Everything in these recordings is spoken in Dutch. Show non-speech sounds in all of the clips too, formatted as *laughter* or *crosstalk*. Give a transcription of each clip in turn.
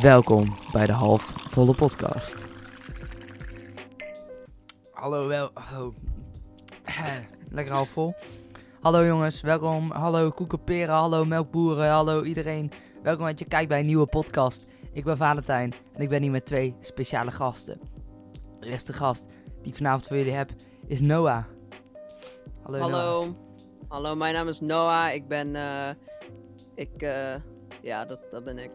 Welkom bij de halfvolle podcast. Hallo, wel. Oh. Lekker halfvol. Hallo jongens, welkom. Hallo koekenperen, hallo melkboeren, hallo iedereen. Welkom dat je kijkt bij een nieuwe podcast. Ik ben Valentijn en ik ben hier met twee speciale gasten. De eerste gast die ik vanavond voor jullie heb is Noah. Hallo. Noah. Hallo. Hallo, mijn naam is Noah. Ik ben. eh ik. eh ja, dat, dat ben ik.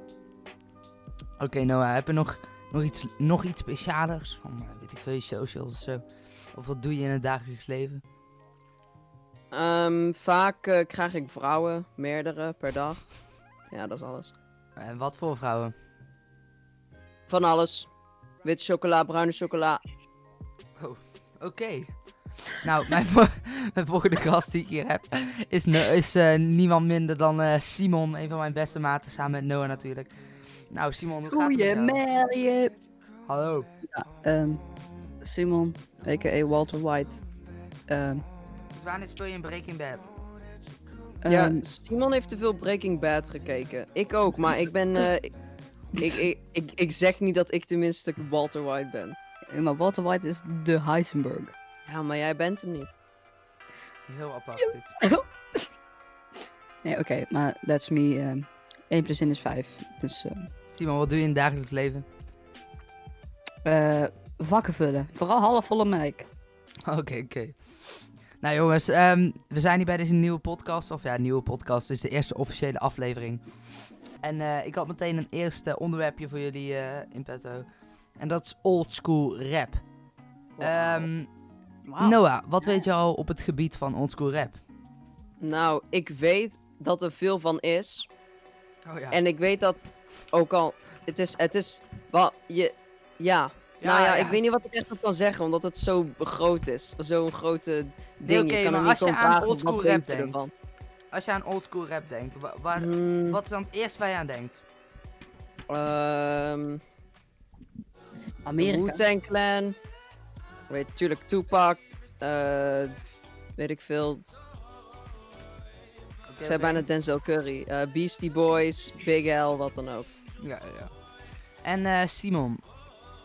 Oké Noah, heb je nog, nog, iets, nog iets specialers? Van, eh, weet ik veel, je socials of zo? Of wat doe je in het dagelijks leven? Ehm, vaak eh, krijg ik vrouwen, meerdere per dag. Ja, dat is alles. En wat voor vrouwen? Van alles. Witte chocola, bruine chocola. Oké. Nou, mijn, vo- *laughs* mijn volgende gast die ik hier heb is, no- is eh, niemand minder dan Simon, een van mijn beste maten, samen met Noah natuurlijk. Nou, Simon, hoe gaat het met jou? Goeiemorgen. Hallo. Ehm, Simon, a.k.a. Walter White. Ehm, Dus wanneer speel je in Breaking Bad? Ja, ehm, Simon heeft te veel Breaking Bad gekeken. Ik ook, maar ik ben. eh, ik, ik, ik, zeg niet dat ik tenminste Walter White ben. maar Walter White is de Heisenberg. Ja, maar jij bent hem niet. Heel apart dit. *laughs* Nee, oké, maar that's me. ehm 1 plus 1 is 5. Dus Simon, wat doe je in het dagelijks leven? eh, vakken vullen. Vooral halfvolle melk. *laughs* Oké, oké. Nou jongens, ehm, we zijn hier bij deze nieuwe podcast. Of ja, nieuwe podcast. Dit is de eerste officiële aflevering. En eh, ik had meteen een eerste onderwerpje voor jullie eh, in petto. En dat is old school rap. Ehm, Noah, wat weet je al op het gebied van old school rap? Nou, ik weet dat er veel van is. Oh ja. En ik weet dat ook al. Het is. Het is. Wel, je. Ja. nou ja, ik weet niet wat ik echt op kan zeggen, omdat het zo groot is. Zo'n grote ding. oké, je kan maar er niet als je gewoon aan vragen, oldschool wat rap denkt, ervan? Als je aan old school rap denkt, wa- waar, Hmm, wat is dan het eerste waar je aan denkt? ehm, Amerika. Wu-Tang Clan. Weet natuurlijk Tupac. eh, weet ik veel. Ik zei bijna Denzel Curry. Eh, Beastie Boys, Big L, wat dan ook. Ja, ja. En eh, Simon,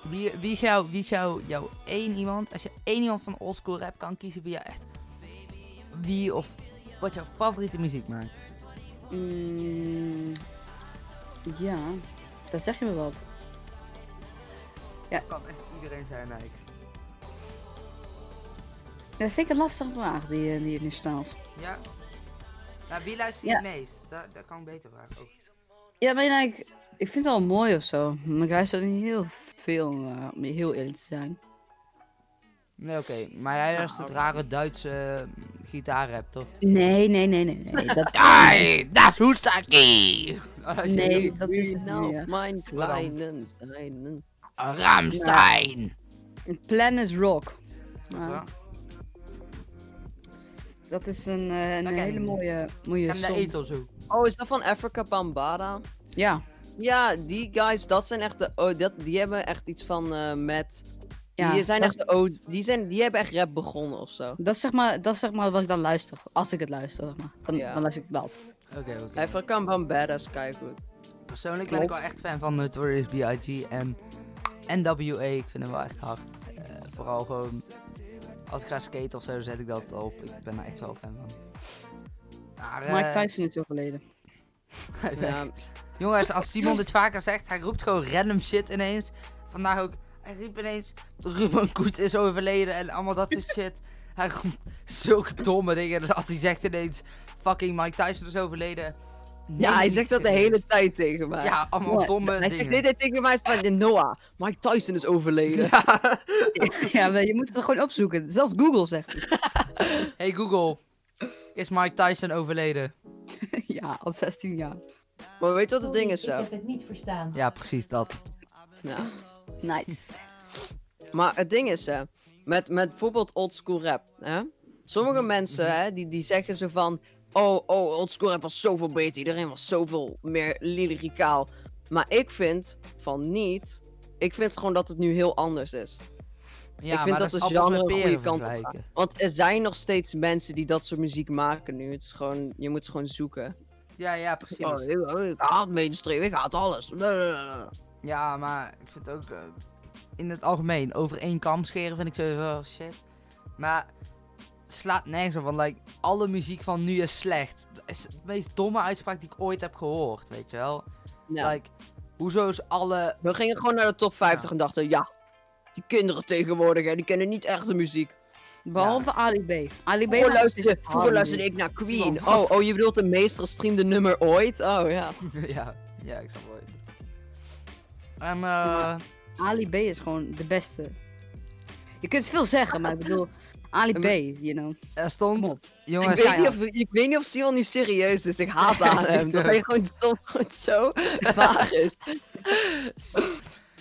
wie, wie is, jou, wie is jou, jouw één iemand, als je één iemand van oldschool rap kan kiezen, wie jou echt, wie of wat jouw favoriete muziek maakt? Mm, ja, dan zeg je me wat. Dat kan echt iedereen zijn eigenlijk. Dat vind ik een lastige vraag die, eh, die je nu stelt. Ja? Nou, wie luistert je Ja. het meest? Dat, dat kan ik beter vragen ook. Ja, maar nou, ik, ik vind het wel mooi of zo. Maar ik luister niet heel veel, eh, om je heel eerlijk te zijn. Nee, oké. Maar jij luistert rare Duitse eh, gitaarrap, toch? Nee, nee, nee, nee. nee. Dat, Ai, das Hustaki! Nee, dat is het Nou, ja. mijn kleinen zijn. Ramstein! Planet Rock. Wat Nou, wel? Dat is een, eh, een hele mooie, mooie En de song. etel zo. Oh, is dat van Africa Bambada? Ja, Ja, die guys, dat zijn echt de. Oh, dat, die hebben echt iets van eh met. ja die zijn dat, echt de. Oh, die, zijn, die hebben echt rap begonnen of zo. dat, is zeg maar, dat is zeg maar wat ik dan luister. Als ik het luister, zeg maar. Dan, Ja. dan luister ik dat. Oké, oké. Africa Bambada is goed. Persoonlijk ben ik wel echt fan van Notorious B.I.G. en NWA. Ik vind hem wel echt hard. Eh, vooral gewoon als ik ga skaten of zo, zet ik dat op. Ik ben daar echt wel fan van. Maar, eh, Mike Tyson is overleden. Ja, Jongens, als Simon dit vaker zegt, hij roept gewoon random shit ineens. Vandaag ook, hij riep ineens, Ruben Koet is overleden en allemaal dat soort shit. Hij roept zulke domme dingen. Dus als hij zegt ineens, fucking Mike Tyson is overleden. Ja, hij zegt dat de hele tijd tegen mij. Ja, allemaal Ja, domme Hij zegt tijd tegen mij: is van, Noah, Mike Tyson is overleden. Ja. *laughs* ja, maar je moet het er gewoon opzoeken. Zelfs Google zegt het. *laughs* Hey Google, is Mike Tyson overleden? *laughs* ja, al 16 jaar. Maar weet je wat het ding is Ik heb het niet verstaan. Ja, precies dat. Ja. Nice. Maar het ding is, hè, met, met bijvoorbeeld oldschool rap, hè? Sommige mensen, hè, die, die zeggen zo van... Oh, oh, oldschool rap was zoveel beter. Iedereen was zoveel meer lyricaal. Maar ik vind van niet. Ik vind gewoon dat het nu heel anders is. Ja, ik vind maar dat is de genre een goede kant op. Want er zijn nog steeds mensen die dat soort muziek maken nu. Het is gewoon, je moet het gewoon zoeken. Ja, ja, precies. Oh, ik, ik haat mainstream, ik haat alles. Ja, maar ik vind ook eh, in het algemeen over één kam scheren vind ik sowieso shit. Maar slaat nergens op, want like, alle muziek van nu is slecht. Dat is de meest domme uitspraak die ik ooit heb gehoord, weet je wel. Ja. Like, hoezo is alle... We gingen gewoon naar de top 50 en dachten, ja, die kinderen tegenwoordig, hè, die kennen niet echt de muziek. Behalve Ali B. Ali B. Vroeger was luisterde, vroeger luisterde ik naar Queen. Oh, oh, je bedoelt de meest gestreamde nummer ooit? Oh, ja. *laughs* ja, ja, ik snap wel. En eh... Ali B is gewoon de beste. Je kunt veel zeggen, maar ik bedoel, Ali B, you know. er stond... Jongens, ik, weet niet of, ik weet niet of nu serieus is. Ik haat aan hem. Dat hij gewoon soms gewoon zo vaag is. *laughs*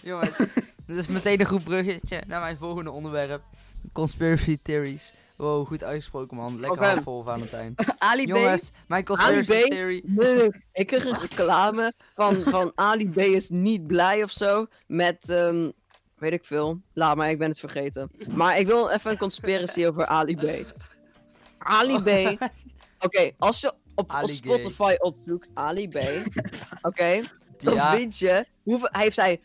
Jongens, dit is meteen een goed bruggetje naar mijn volgende onderwerp. Conspiracy theories. Wow, goed uitgesproken man. Lekker handvol, Valentijn. *laughs* Ali B. Jongens, mijn conspiracy Ali B? theory... Nee. Ik kreeg een reclame van, van Ali B is niet blij of zo. Met, ehm, weet ik veel. Laat maar, ik ben het vergeten. Maar ik wil even een conspiracy over Ali B. Ali B. Oké, als je op. Spotify opzoekt Ali B. *laughs* Oké, dan Ja. vind je. Hoeveel, hij heeft hij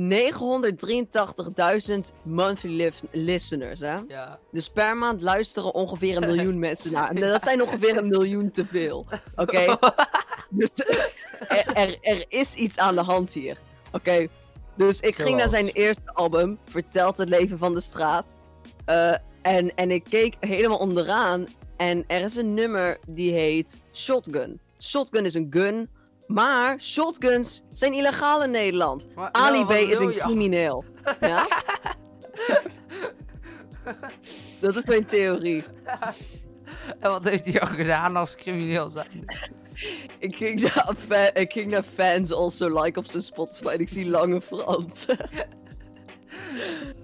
983.000 monthly listeners, hè? Ja. Dus per maand luisteren ongeveer een miljoen *laughs* mensen naar. En dat zijn ongeveer een miljoen te veel. Oké? *laughs* Dus er, er, er is iets aan de hand hier. Oké? Dus ik ging naar zijn eerste album, Vertelt het leven van de straat. Eh, en, en ik keek helemaal onderaan. En er is een nummer die heet Shotgun. Shotgun is een gun. Maar shotguns zijn illegaal in Nederland. Maar- Ali ja, B wat is een crimineel. *laughs* Ja? Dat is mijn theorie. *laughs* En wat heeft hij al gedaan als crimineel zijn? *laughs* Ik ging naar, fa- ik ging naar fans also like op zijn Spotify en ik zie Lange Frans. *laughs*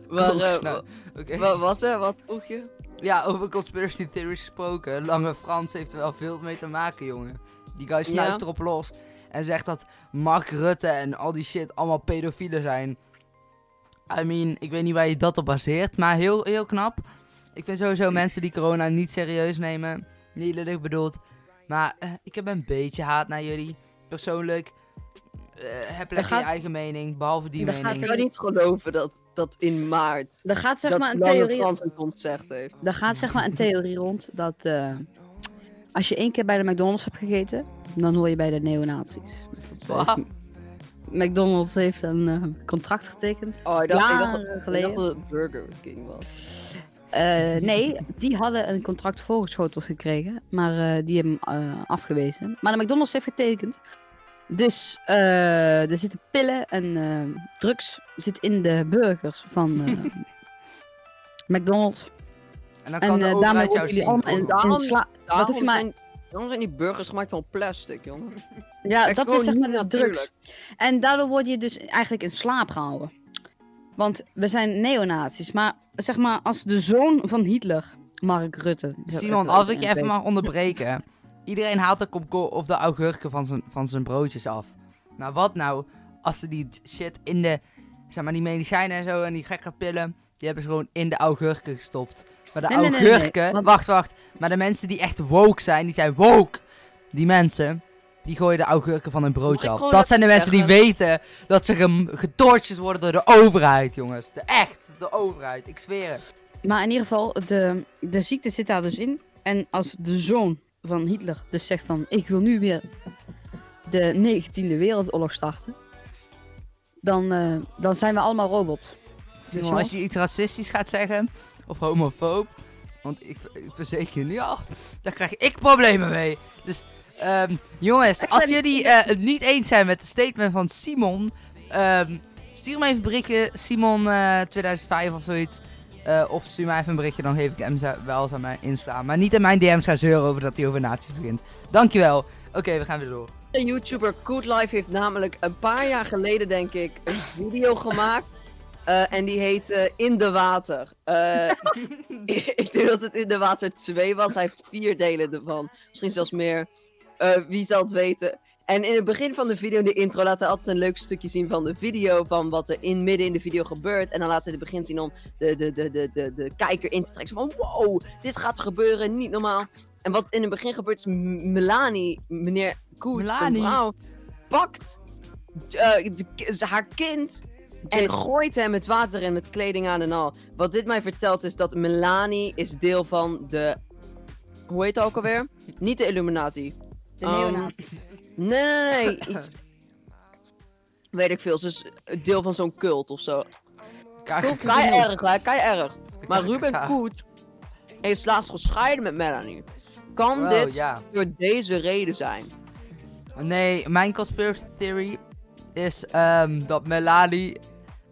maar eh, nou, Oké. wat was er? Wat vroeg je? Ja, over conspiracy theories gesproken. Lange Frans heeft er wel veel mee te maken, jongen. Die guy snuift Ja? erop los. En zegt dat Mark Rutte en al die shit allemaal pedofielen zijn. I mean, ik weet niet waar je dat op baseert, maar heel, heel knap. Ik vind sowieso mensen die corona niet serieus nemen. Niet lullig bedoeld. Maar eh, ik heb een beetje haat naar jullie. Persoonlijk. eh heb lekker gaat- je eigen mening, behalve die gaat mening. Ik kan niet geloven dat, dat in maart Er gaat zeg dat maar een theorie, Frans een concert heeft. er gaat zeg maar een theorie rond dat eh, als je één keer bij de McDonald's hebt gegeten, dan hoor je bij de neonazies. Wat? McDonald's heeft een contract getekend. Oh, ik dacht, ik dacht, Jaren ik geleden. dacht dat het Burger King was. Eh, nee, die hadden een contract voorgeschoteld gekregen, maar eh, die hebben hem eh, afgewezen. Maar de McDonald's heeft getekend. Dus eh, er zitten pillen en drugs zit in de burgers van eh, *laughs* McDonald's. En dan En kan de eh, overheid daarmee jou worden jullie zien. allemaal in Daarom- sla- Daarom, hoef je maar- zijn, daarom zijn die burgers gemaakt van plastic, jongen. *laughs* Ja, Echt dat is zeg maar de drugs. En daardoor word je dus eigenlijk in slaap gehouden. Want we zijn neonazies, maar zeg maar als de zoon van Hitler, Mark Rutte. Simon, als ik je even mag onderbreken. Iedereen haalt de of de augurken van zijn, van zijn broodjes af. Nou, wat nou als ze die shit in de, zeg maar, die medicijnen en zo en die gekke pillen, die hebben ze gewoon in de augurken gestopt. Maar de Nee, nee, nee, nee, augurken, want- wacht, wacht. Maar de mensen die echt woke zijn, die zijn woke. Die mensen, die gooien de augurken van hun broodje af. Dat zijn de mensen die weten dat ze getortjes worden door de overheid, jongens. De echt, de overheid, ik zweer het. Maar in ieder geval, de, de ziekte zit daar dus in. En als de zoon van Hitler dus zegt van... Ik wil nu weer de 19e Wereldoorlog starten. Dan, eh, dan zijn we allemaal robots. Simon, wel? als je iets racistisch gaat zeggen, of homofoob, want ik, ik verzeker je nu al, daar krijg ik problemen mee. Dus, ehm, jongens, als jullie eh, het niet eens zijn met het statement van Simon, ehm, stuur me even een berichtje, Simon eh, 2005 of zoiets. Eh, of stuur mij even een berichtje, dan geef ik hem wel aan mij Insta. Maar niet in mijn DM's gaan zeuren over dat hij over nazi's begint. Dankjewel. Oké, we gaan weer door. De YouTuber Good Life heeft namelijk een paar jaar geleden, denk ik, een video gemaakt. eh, en die heet In de Water. *laughs* Ik denk dat het In de Water 2 was. Hij heeft vier delen ervan. Misschien zelfs meer. Wie zal het weten? En in het begin van de video, in de intro, laat hij altijd een leuk stukje zien van de video. Van wat er in, midden in de video gebeurt. En dan laat hij het begin zien om de, de, de, de, de, de kijker in te trekken. Zo van wow, dit gaat gebeuren, niet normaal. En wat in het begin gebeurt is Melanie, meneer Koet, zijn vrouw, pakt eh, de haar kind en gooit hem het water in met kleding aan en al. Wat dit mij vertelt is dat Melanie is deel van de... Hoe heet het ook alweer? Niet de Illuminati. De Um, neonazi. Nee. *laughs* Iets... Weet ik veel. Ze is deel van zo'n cult of zo. Kijk, Kei erg, hè? Kei erg. Maar Ruben. Koet is laatst gescheiden met Melanie. Kan Wow, dit ja. door deze reden zijn? Nee, mijn conspiracy theory is ehm, dat Melanie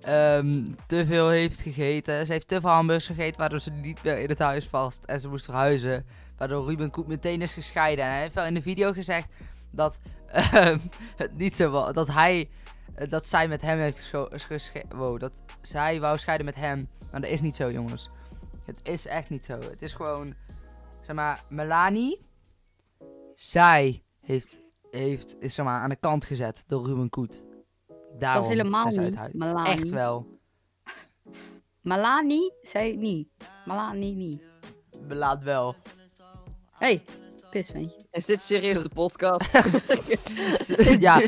ehm, te veel heeft gegeten. Ze heeft te veel hamburgers gegeten, waardoor ze niet meer in het huis vast. En ze moest verhuizen. Waardoor Ruben Koet meteen is gescheiden. En hij heeft wel in de video gezegd dat *laughs* ehm, het niet zo. Dat hij, eh, dat zij met hem heeft gescho- gesche- Wow, dat zij wou scheiden met hem. Maar dat is niet zo, jongens. Het is echt niet zo. Het is gewoon, zeg maar, Melanie. Zij heeft heeft, is zeg maar, aan de kant gezet door Ruben Koet. Daarom Dat is helemaal is niet. Melanie. Echt wel. *laughs* Malani zei niet. Malani niet. Belaat wel. hey, pisventje. Is dit serieus de podcast? *laughs* ja,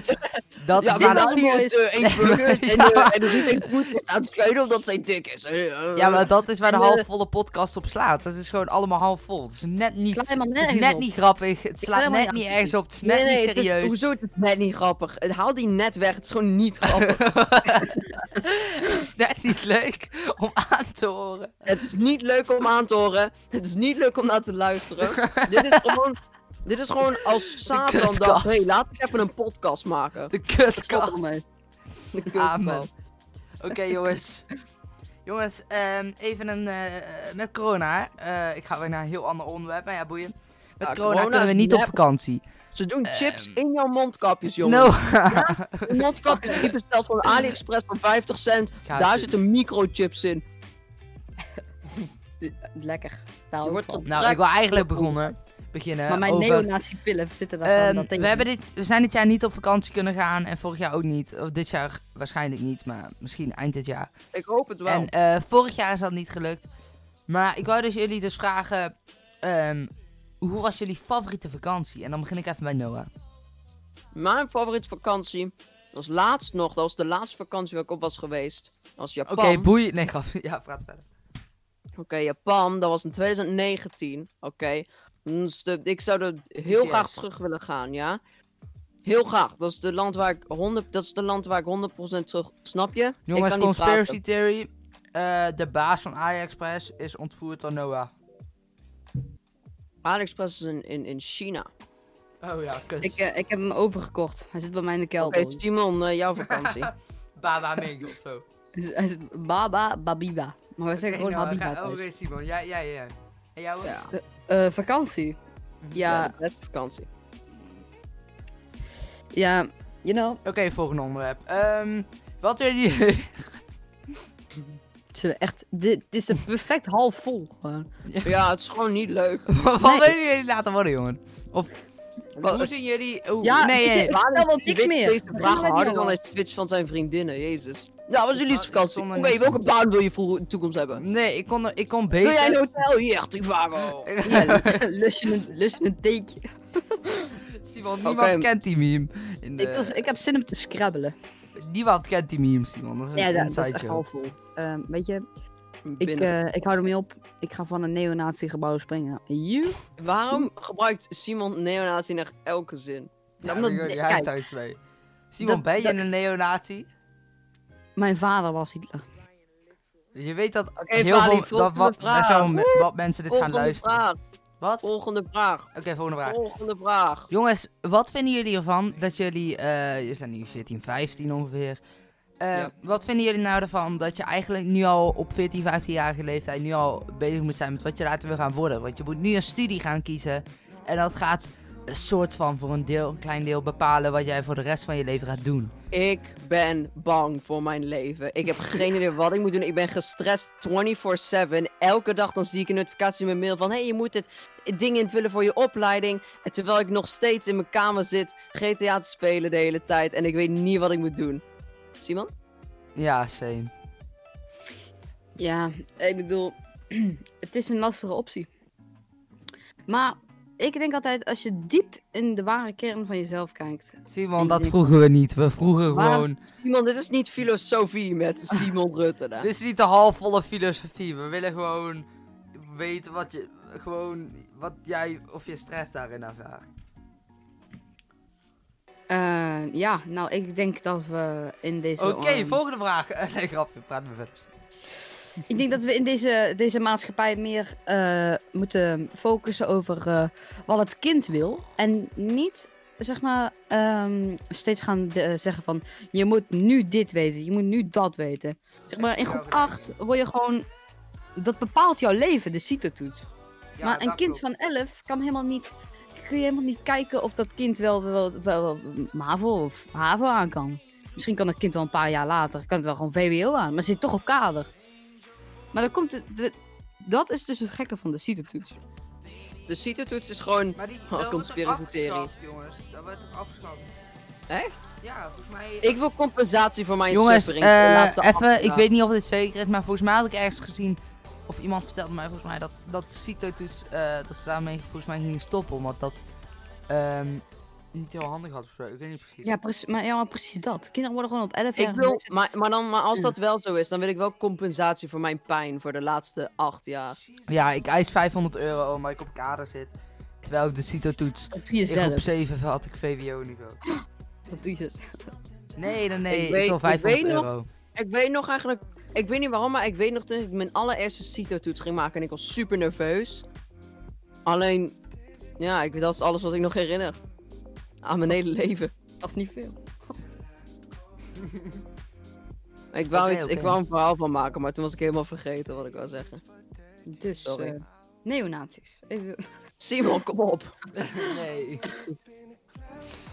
dat ja, is maar- was Melanie een heeft uh, één *laughs* burger en, eh, is aan het scheiden omdat zij dik is. Eh, Ja, maar dat is waar de En, eh, halfvolle podcast op slaat. Dat is gewoon allemaal halfvol. Het is net niet, het is net niet grappig. Het slaat net niet ergens op. Het is net Nee, nee, niet het is, serieus. hoezo het is net niet grappig? Het- Haal die net weg, het is gewoon niet grappig. *laughs* het is net niet leuk om aan te horen. het is niet leuk om aan te horen. Het is niet leuk om naar te luisteren. dit is gewoon... Dit is gewoon als *laughs* Satan dacht, hé, hey, laat ik even een podcast maken. De Stop kutkast. De kutkast. Amen. Oké, jongens. Jongens, ehm, even een. eh, met corona. eh, ik ga weer naar een heel ander onderwerp, maar ja, boeien. Met Ja, corona, corona kunnen we niet op vakantie. Ze doen chips Ehm. in jouw mondkapjes, jongens. *laughs* No. De mondkapjes die besteld van AliExpress voor 50 cent. Ja, Daar zitten microchips in. Lekker. Daar wordt nou, ik wil eigenlijk begonnen. Beginnen Maar mijn over... neonazi-pillen zitten daar Ehm, gewoon dat we, hebben dit, we zijn dit jaar niet op vakantie kunnen gaan en vorig jaar ook niet. Of dit jaar waarschijnlijk niet, maar misschien eind dit jaar. Ik hoop het wel. En eh, vorig jaar is dat niet gelukt. Maar ik wou dus jullie dus vragen, ehm, hoe was jullie favoriete vakantie? En dan begin ik even bij Noah. Mijn favoriete vakantie was laatst nog. Dat was de laatste vakantie waar ik op was geweest. Was Japan. Oké, boei. Nee, grap. *laughs* Ja, praat verder. Oké, Japan. Dat was in 2019. Oké. Ik zou er heel BTS. graag terug willen gaan, ja. Heel graag. Dat is de land waar ik 100, dat is de land waar ik 100% terug. Snap je? Jongens, ik kan niet conspiracy praten. theory. Eh, de baas van AliExpress is ontvoerd door Noah. AliExpress is in, in, in China. Oh ja, kut. Ik, eh, ik heb hem overgekocht. Hij zit bij mij in de Oké, kelder. Simon, eh, jouw *laughs* vakantie. Baba Ming of zo. Hij zit Baba Babiba. Maar wij zeggen Oké, gewoon Habiba ga- thuis. Oké, Simon. Ja, ja, ja. En jou? Ja. Eh, vakantie. Ja, Ja, de beste vakantie. ja, you know. Oké, volgende onderwerp. Ehm, wat willen jullie... Het is echt, dit, dit is een perfect half vol. Gewoon. Ja, het is gewoon niet leuk. *laughs* wat Nee. willen jullie laten worden, jongen? Of hoe zien jullie... Hoe... Ja, nee, je, nee. ik vertel wel niks meer. Deze ik harder dan hij switch van zijn vriendinnen, jezus. Ja, wat is jullie Oh, vakantie? ik Oké, niet welke baan wil je voor de toekomst hebben? Nee, ik kon, ik kon Wil jij een beter... hotel? Hier, Trivago. *laughs* Ja, *laughs* lust je een, een theetje? *laughs* Simon, niemand kent die meme. In de... Ik, was, ik heb zin om te scrabbelen. Niemand kent die meme, Simon. Dat is een Ja, dat, is echt half vol. Ehm, weet je, ik, eh, ik hou ermee op. Ik ga van een neonazi-gebouw springen. You? Waarom gebruikt Simon neonazi naar elke zin? Ja, omdat- omdat, jij kijk. hebt uit twee. Simon, Dat- ben je dat- een neonazi? Mijn vader was Hitler. Je weet dat Oké, heel veel... Dat wat, me- wat mensen dit gaan Volgende luisteren. vraag. Wat? Oké, Volgende vraag. volgende vraag. Volgende vraag. Jongens, wat vinden jullie ervan dat jullie... eh je zijn nu 14, 15 ongeveer. Eh, Ja. Wat vinden jullie nou ervan dat je eigenlijk nu al op 14, 15-jarige leeftijd... nu al bezig moet zijn met wat je later wil gaan worden? Want je moet nu een studie gaan kiezen. En dat gaat een soort van voor een, deel, een klein deel bepalen wat jij voor de rest van je leven gaat doen. Ik ben bang voor mijn leven. Ik heb geen idee wat ik moet doen. Ik ben gestrest 24-7. Elke dag dan zie ik een notificatie in mijn mail van... hey, je moet dit ding invullen voor je opleiding. En terwijl ik nog steeds in mijn kamer zit... GTA te spelen de hele tijd. En ik weet niet wat ik moet doen. Simon? Ja, same. Ja, ik bedoel, *clears throat* het is een lastige optie. Maar ik denk altijd, als je diep in de ware kern van jezelf kijkt. Simon, dat vroegen we niet. We vroegen Waarom- gewoon... Simon, dit is niet filosofie met Simon Rutte. hè. *laughs* Dit is niet de halfvolle filosofie. We willen gewoon weten wat je... Gewoon wat jij... Of je stress daarin ervaart. Eh, ja, nou, ik denk dat we in deze. Oké, volgende vraag. *laughs* nee, grapje. Praat me verder. Ik denk dat we in deze, deze maatschappij meer eh, moeten focussen over eh, wat het kind wil. En niet, zeg maar, ehm, steeds gaan de- zeggen van... Je moet nu dit weten, je moet nu dat weten. Zeg maar, in groep 8 word je gewoon... Dat bepaalt jouw leven, de CITO-toets. maar een kind van 11 kan helemaal niet... Kun je helemaal niet kijken of dat kind wel, wel, wel, wel MAVO of HAVO aan kan. Misschien kan dat kind wel een paar jaar later, kan het wel gewoon VWO aan. Maar zit toch op kader. Maar dan komt het, de, dat is dus het gekke van de CITO-toets. De CITO-toets is gewoon... Die... Oh, jongens. Dat wordt toch afgeschaft? Echt? Ja, volgens mij... Ik wil compensatie voor mijn Jongens, suffering. de eh, laatste even, ik weet niet of dit zeker is, maar volgens mij had ik ergens gezien, of iemand vertelde mij volgens mij dat, dat de CITO-toets, eh, dat ze daarmee volgens mij gingen stoppen, omdat dat ehm, niet heel handig had of zo. Ik weet niet precies. Ja, precies, maar, ja, maar precies dat. Kinderen worden gewoon op 11 jaar... Ik wil, maar, maar, dan, maar als dat wel zo is, dan wil ik wel compensatie voor mijn pijn voor de laatste acht jaar. Ja, ik eis 500 euro omdat ik op kader zit, terwijl ik de CITO-toets, Dat doe je in groep zelf. 7 had ik VWO-niveau. *gasps* Dat doe je. Nee, nee, nee, Ik ik, weet- wil ik 500 weet nog- euro. Ik weet nog eigenlijk, ik weet niet waarom, maar ik weet nog toen ik mijn allereerste CITO-toets ging maken en ik was super nerveus. Alleen, ja, ik, dat is alles wat ik nog herinner. Aan mijn hele leven. Dat is niet veel. *laughs* Ik wou, iets, ik wou een verhaal van maken, maar toen was ik helemaal vergeten wat ik wou zeggen. Dus, Sorry. eh neonazies. Even... *laughs* Simon, kom op. *laughs* nee.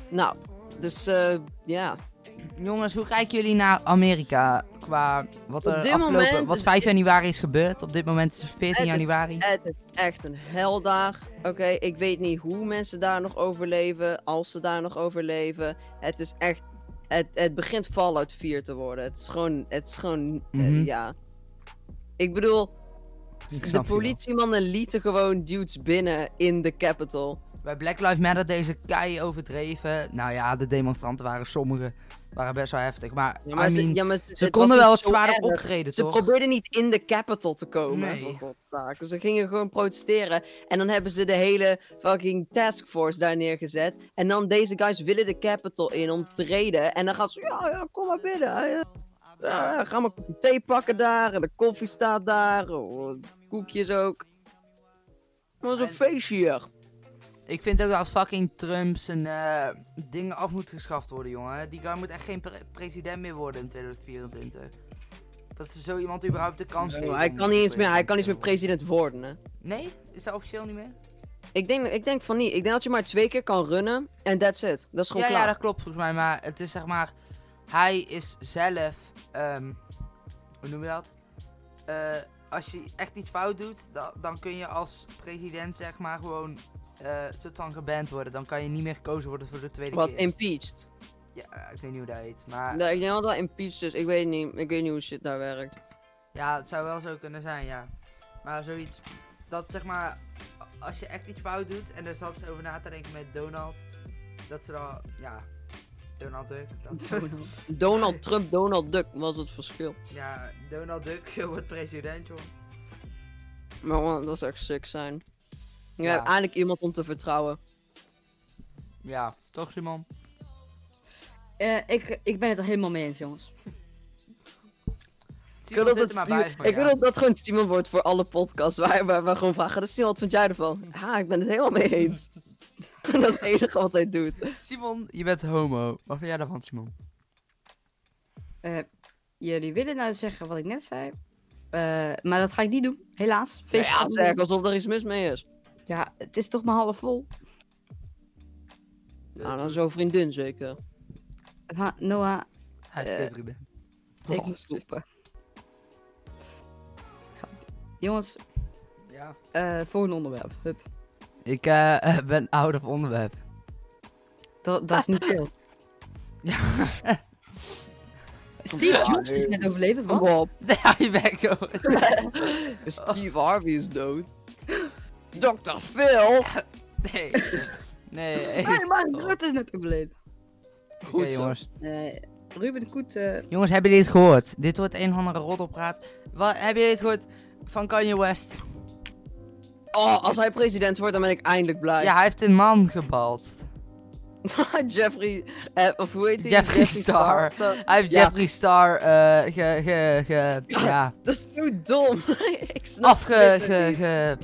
Nou, dus eh, ja. Jongens, hoe kijken jullie naar Amerika qua wat er afgelopen, wat is- 5 is- januari is gebeurd? Op dit moment is het 14 Het is- januari. Het is echt een heldag. Oké, ik weet niet hoe mensen daar nog overleven. Als ze daar nog overleven. Het is echt. Het, het begint Fallout 4 te worden. Het is gewoon. Het is gewoon. eh, Mhm. ja. Ik bedoel. Ik de politiemannen lieten gewoon dudes binnen in de Capitol. Bij Black Lives Matter deze kei overdreven. Nou ja, de demonstranten waren sommige waren best wel heftig. Maar, Ja, maar I ze, ja, maar konden wel wat zwaarder optreden, Ze toch? probeerden niet in de Capitol te komen, Nee. godzaak. Ze gingen gewoon protesteren. En dan hebben ze de hele fucking taskforce daar neergezet. En dan deze guys willen de Capitol in om te treden. En dan gaan ze, ja, ja, kom maar binnen. Ja, ja, ga maar thee pakken daar. En de koffie staat daar. Oh, koekjes ook. Een En- feestje hier. Ik vind ook dat fucking Trump zijn eh, dingen af moet geschaft worden, jongen. Die guy moet echt geen pre- president meer worden in 2024. Dat ze zo iemand überhaupt de kans geven. hij kan niet eens meer, hij kan niet meer president worden, hè. Nee? Is dat officieel niet meer? Ik denk, ik denk van niet. Ik denk dat je maar twee keer kan runnen. En that's it. Dat is gewoon Ja, klaar. ja, dat klopt volgens mij. Maar het is zeg maar. Hij is zelf. ehm, hoe noem je dat? Eh, als je echt iets fout doet, da- dan kun je als president zeg maar gewoon. Eh soort van geband worden. Dan kan je niet meer gekozen worden voor de tweede Wat, keer. impeached. Ja, ik weet niet hoe dat heet. Maar Nee, ik denk wel dat impeached is. Ik weet niet. Ik weet niet hoe shit daar werkt. ja, het zou wel zo kunnen zijn, ja. Maar zoiets. Dat zeg maar. Als je echt iets fout doet. En daar zat ze over na te denken met Donald. Dat ze dan. Ja. Donald Duck. Dat, *laughs* Donald Trump, Donald Duck was het verschil. Ja, Donald Duck *laughs* wordt president, joh. Maar man, dat zou echt sick zijn. Je Ja. hebt eindelijk iemand om te vertrouwen. Ja, toch Simon? Eh, ik, ik ben het er helemaal mee eens, jongens. Ik wil dat, het maar Simon- bij van, ik ja. wil dat dat gewoon Simon wordt voor alle podcasts. Waar, waar we gewoon vragen. Dus Simon, wat vind jij ervan? Ja, ik ben het helemaal mee eens. *laughs* dat is het enige wat hij doet. Simon, je bent homo. Wat vind jij daarvan, Simon? Eh, jullie willen nou zeggen wat ik net zei. Eh, maar dat ga ik niet doen, helaas. Ja, zeg, alsof er iets mis mee is. Ja, het is toch maar half vol. Nou, dan zo'n vriendin zeker. Ha, Noah, Hij is Eh, geen vriendin. ik Oh, moet stoppen. Jongens, Ja. eh, volgende onderwerp. Hup. Ik eh, *laughs* ben out of onderwerp. Dat, dat is niet veel. *laughs* Ja. *laughs* Steve Jobs is net overleven, Kom wat? op. Ja, je jongens. Steve Harvey is dood. Dr. Phil. *laughs* Nee. Nee. Nee, maar Rutte is net overleden. Oké, Goed jongens. Nee, Ruben Koet... eh, Jongens, hebben jullie het gehoord? Dit wordt een of andere roddelpraat. Wat, hebben jullie het gehoord van Kanye West? Oh, als hij president wordt, dan ben ik eindelijk blij. Ja, hij heeft een man gebalst. *laughs* Jeffrey, eh, of hoe heet hij? Jeffree Star. Star. Hij heeft Ja. Jeffree Star eh ge, ge, ge, *laughs* ja, Dat is zo dom. ik snap afge, niet. ge,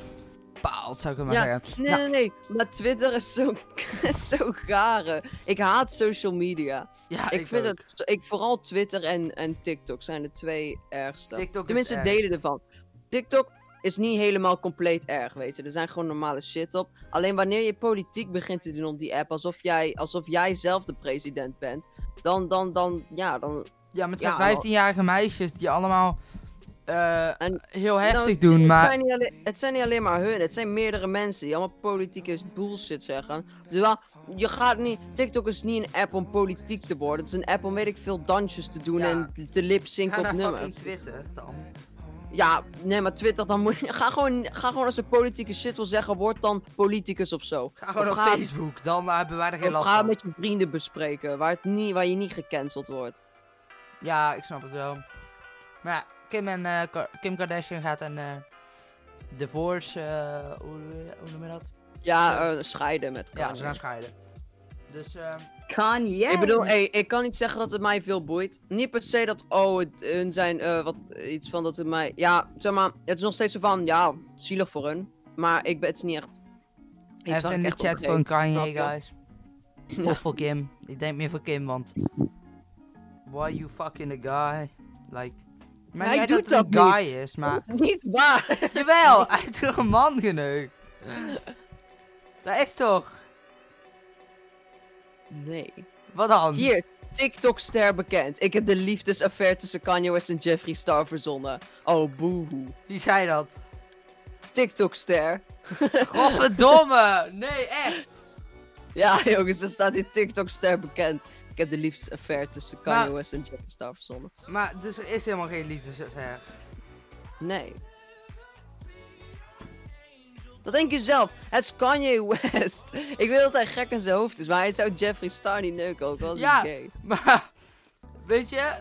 gepaald, zou ik maar Ja, zeggen. Nee, Nou, nee, nee. Maar Twitter is zo, *laughs* is zo gare. Ik haat social media. ja, ik, vind ook. het, ik, vooral Twitter en, en TikTok zijn de twee ergste. TikTok is Tenminste, erg. delen ervan. TikTok is niet helemaal compleet erg, weet je. Er zijn gewoon normale shit op. Alleen wanneer je politiek begint te doen op die app, alsof jij, alsof jij zelf de president bent, dan, dan, dan, ja, dan... Ja, met Ja, zo'n 15-jarige meisjes die allemaal eh, En heel heftig doen, het maar... Zijn niet alleen, het zijn niet alleen maar hun, het zijn meerdere mensen die allemaal politieke bullshit zeggen. Dus wel, je gaat niet... TikTok is niet een app om politiek te worden. Het is een app om, weet ik veel, dansjes te doen Ja. en te lipzinken Ga op nummers. Twitter dan. Ja, nee, maar Twitter, dan moet je... *laughs* Ga gewoon, ga gewoon als je politieke shit wil zeggen, word dan politicus of zo. Ga gewoon Of op Facebook, dan hebben wij er geen Of last ga van. met je vrienden bespreken, waar, het niet, waar je niet gecanceld wordt. Ja, ik snap het wel. Maar ja, Kim, en, eh, Kim Kardashian gaat een eh divorce, eh, hoe, hoe noem je dat? Ja, eh, scheiden met Ja, Kanye. ze gaan scheiden. Dus, eh, Kanye. Ik bedoel, hey, ik kan niet zeggen dat het mij veel boeit. Niet per se dat, oh, het, hun zijn, eh, wat, iets van dat het mij... Ja, zeg maar, het is nog steeds zo van, ja, zielig voor hun. Maar ik ben, het is niet echt... iets even in ik de chat voor Kanye, guys. Ja. Of voor Kim. Ik denk meer voor Kim, want... Why you fucking a guy? Like... Maar Hij niet doet dat een guy is, maar... Dat is niet waar. *laughs* Jawel, hij heeft toch een man geneukt? Dat is toch? Nee. Wat dan? Hier, TikTok-ster bekend. Ik heb de liefdesaffaire tussen Kanye West en Jeffree Star verzonnen. Oh, boehoe. Wie zei dat? TikTok-ster. *laughs* Godverdomme! Nee, echt! Ja, jongens, er staat hier TikTok-ster bekend. Ik heb de liefdesaffaire tussen Kanye Maar- West en Jeffree Star verzonnen. Maar, dus er is helemaal geen liefdesaffaire. Nee. Dat denk je zelf. Het is Kanye West. *laughs* Ik weet dat hij gek in zijn hoofd is, maar hij zou Jeffree Star niet neuken, ook al is Ja. hij gay. Maar, weet je...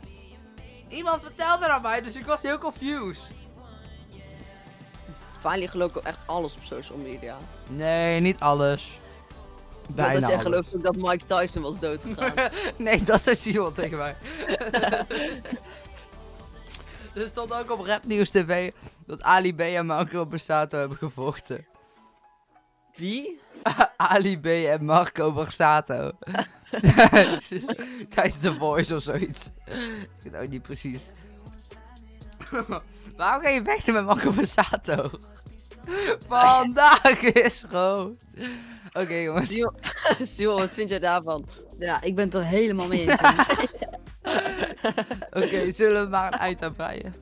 Iemand vertelde aan mij, dus ik was heel confused. Vali gelooft ook echt alles op social media. Nee, niet alles. Bijna dat jij gelooft ook dat Mike Tyson was doodgegaan. *laughs* nee, dat zei Simon tegen mij. *laughs* er stond ook op Rap Nieuws TV dat Ali B en Marco Borsato hebben gevochten. Wie? *laughs* Ali B en Marco Borsato. Tijdens The Voice of zoiets. Ik weet ook niet precies. Waarom ga je vechten met Marco Borsato? Vandaag is rood. Oké *laughs* jongens. Simon, *laughs* wat vind jij daarvan? Ja, ik ben het er helemaal mee eens. *laughs* Oké, zullen we maar een eind aan breien?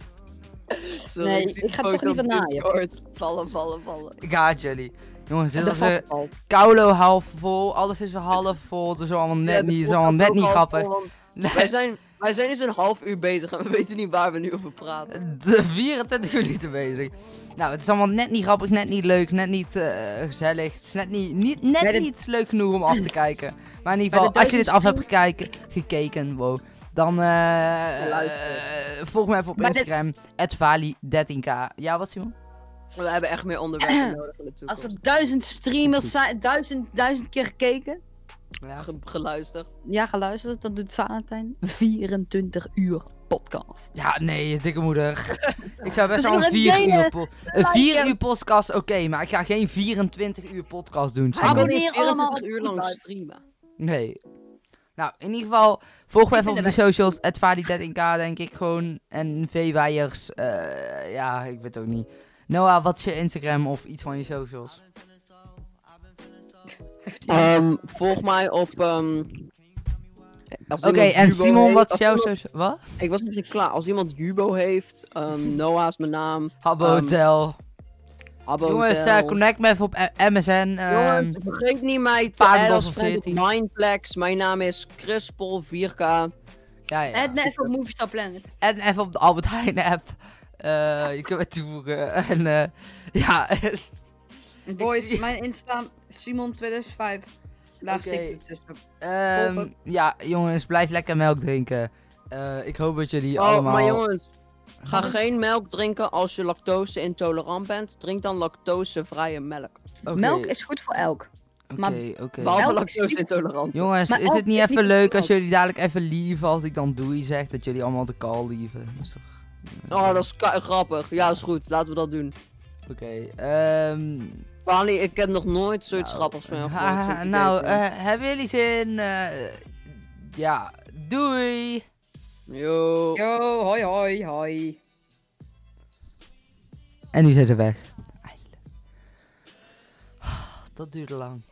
Sorry, Nee, ik ga het toch op liever naaien. Vallen, vallen, vallen. Ik haat jullie. Jongens, dit was een al. Kaulo half vol. Alles is weer half vol. Het is allemaal net Ja, niet, het is allemaal net niet grappig. vol, Nee, Wij zijn, wij zijn dus een half uur bezig en we weten niet waar we nu over praten. de 24 minuten bezig. Nou, het is allemaal net niet grappig, net niet leuk, net niet eh, gezellig. Het is net, niet, niet, net niet leuk genoeg om af te kijken. Maar in ieder geval, als je dit af hebt gekeken, gekeken, wow. Dan eh, eh, volg me even op Maar dit- Instagram, @vali13k. Ja, wat Simon? We hebben echt meer onderwerpen *clears throat* nodig in de Als toekomst. er duizend streamers zijn, duizend, duizend keer gekeken, Ja. Ge- geluisterd. ja, geluisterd, dan doet Valentijn 24 uur podcast. Ja, nee, dikke moeder. ik zou best Dus wel een ik 4 wil uur, po- een 4 liken. uur podcast, oké, maar ik ga geen 24 uur podcast doen. Abonneer niet allemaal 24 uur lang streamen. Nee. Nou, in ieder geval, volg me even op de socials, @vali13k denk ik gewoon. En V-Wijers, eh, ja, ik weet het ook niet. Noah, wat is je Instagram of iets van je socials? Ehm, volg mij op... ehm, Oké, en Simon, wat is jouw iemand, Wat? Ik was misschien klaar. Als iemand Jubo heeft, ehm, *laughs* Noah is mijn naam. Habbo ehm, Hotel. Jongens, Hotel. Eh, connect me even op MSN. Ehm, Jongens, vergeet niet mij te adden als vriend Mindplex. Mijn naam is Crispel 4K. Ja. En me even op Movie Star Planet. En even op de Albert Heijn app. Eh, je kunt me toevoegen. *laughs* En uh, ja. Boys, mijn Insta Simon2005. Laagste okay. um, ja, jongens, blijf lekker melk drinken. Eh, ik hoop dat jullie oh, allemaal... maar jongens, ga geen melk drinken als je lactose intolerant bent. Drink dan lactosevrije melk. Melk is goed voor elk. Oké, oké. Behalve lactose intolerant. Jongens, is het niet even leuk als jullie dadelijk even lieven als ik dan doei zeg dat jullie allemaal de kal lieven? Dat is toch... Oh, dat is grappig. Ja, is goed. Laten we dat doen. Oké, ehm... Um... Wally, ik heb nog nooit zoiets nou, grappigs van jou *laughs* gehoord. nou, eh, hebben jullie zin? Eh, ja, doei! Yo. Yo, hoi hoi hoi. En nu zijn ze weg. Eindelijk. Dat duurde lang.